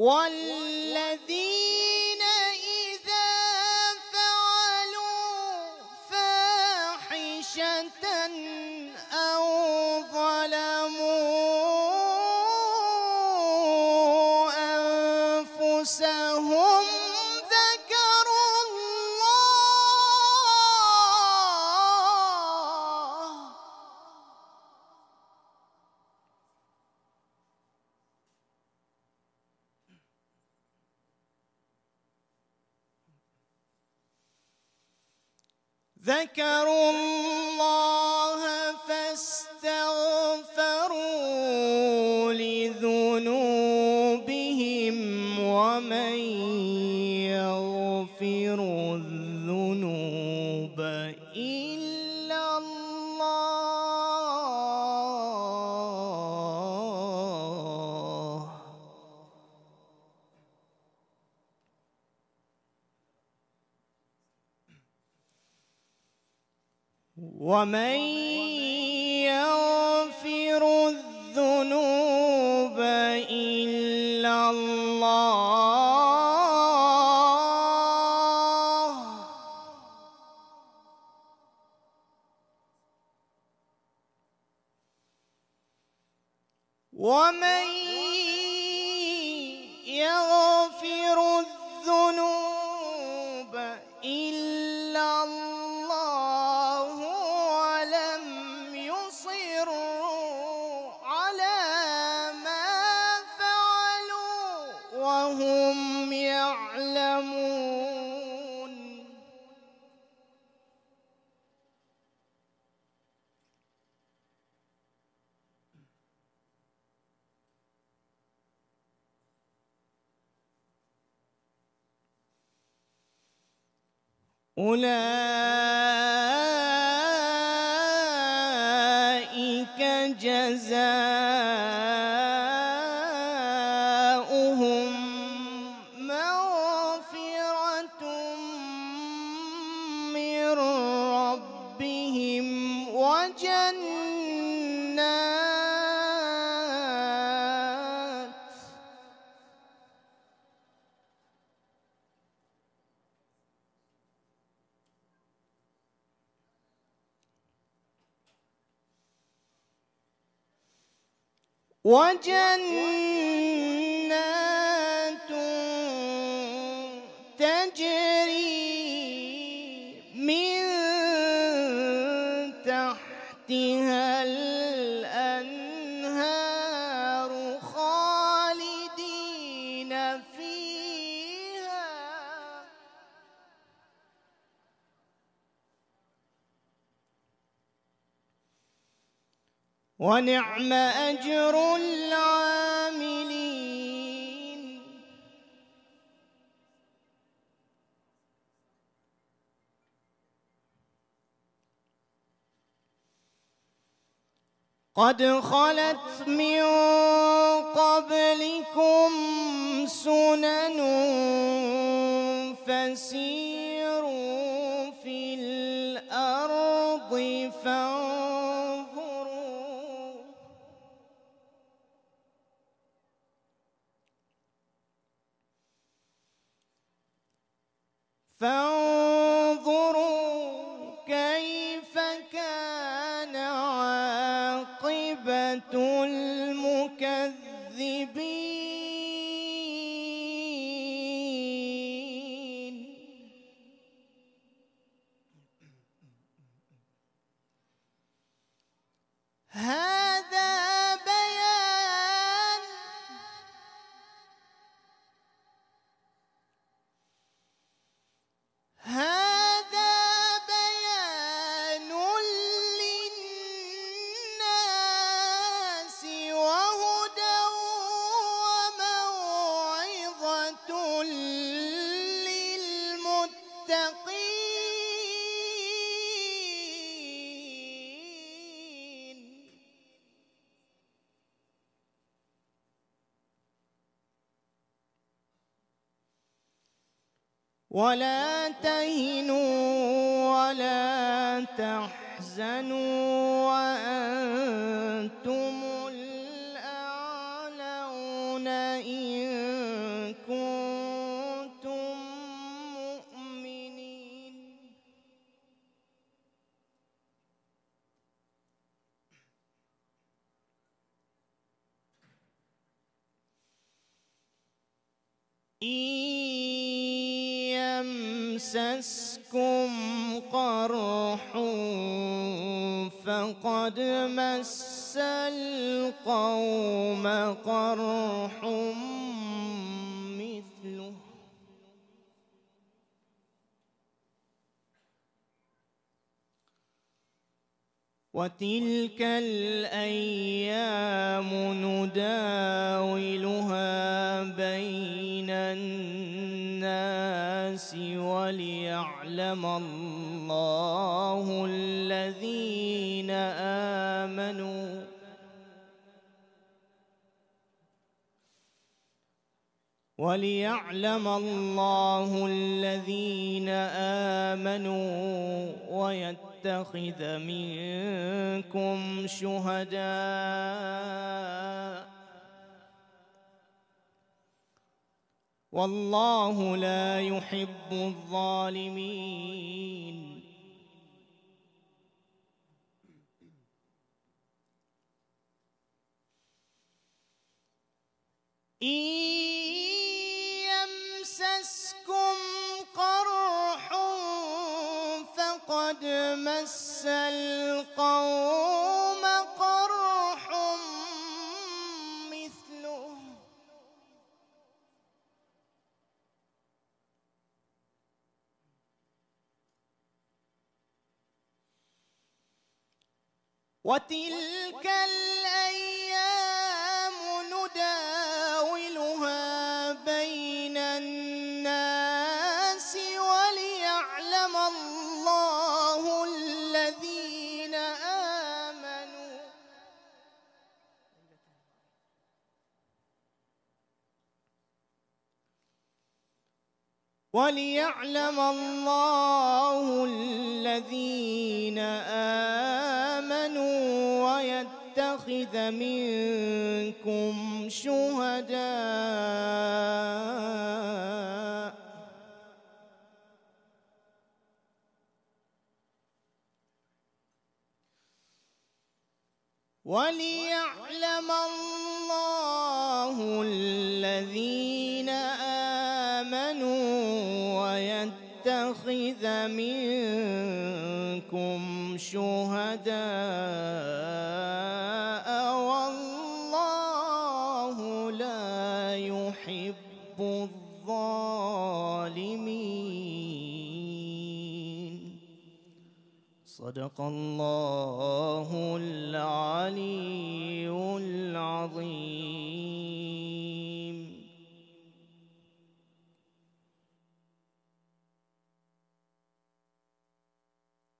والذين إذا فعلوا فاحشة أو ظلموا أنفسهم ذكروا الله ومن يغفر الذنوب إلا الله ومن أولئك جزاؤهم وجنات ونعم أجر العاملين. قد خلت من قبلكم سنن فسيروا فانظروا ولا تهنوا ولا تحزنوا وأنتم الأعلون إن كنتم مؤمنين. إن يمسسكم قرح فقد مس القوم قرح مثله. وتلك الأيام نداولها بين الناس وليعلم الله الذين آمنوا. وليعلم الله الذين آمنوا ويتخذ منكم شهداء. والله لا يحب الظالمين. إن يمسسكم قرح فقد مس القوم وتلك الأيام نداولها بين الناس وليعلم الله الذين آمنوا. وليعلم الله الذين آمنوا. ويتخذ منكم شهداء. وليعلم الله الذين ويتخذ منكم شهداء والله لا يحب الظالمين. صدق الله العلي العظيم.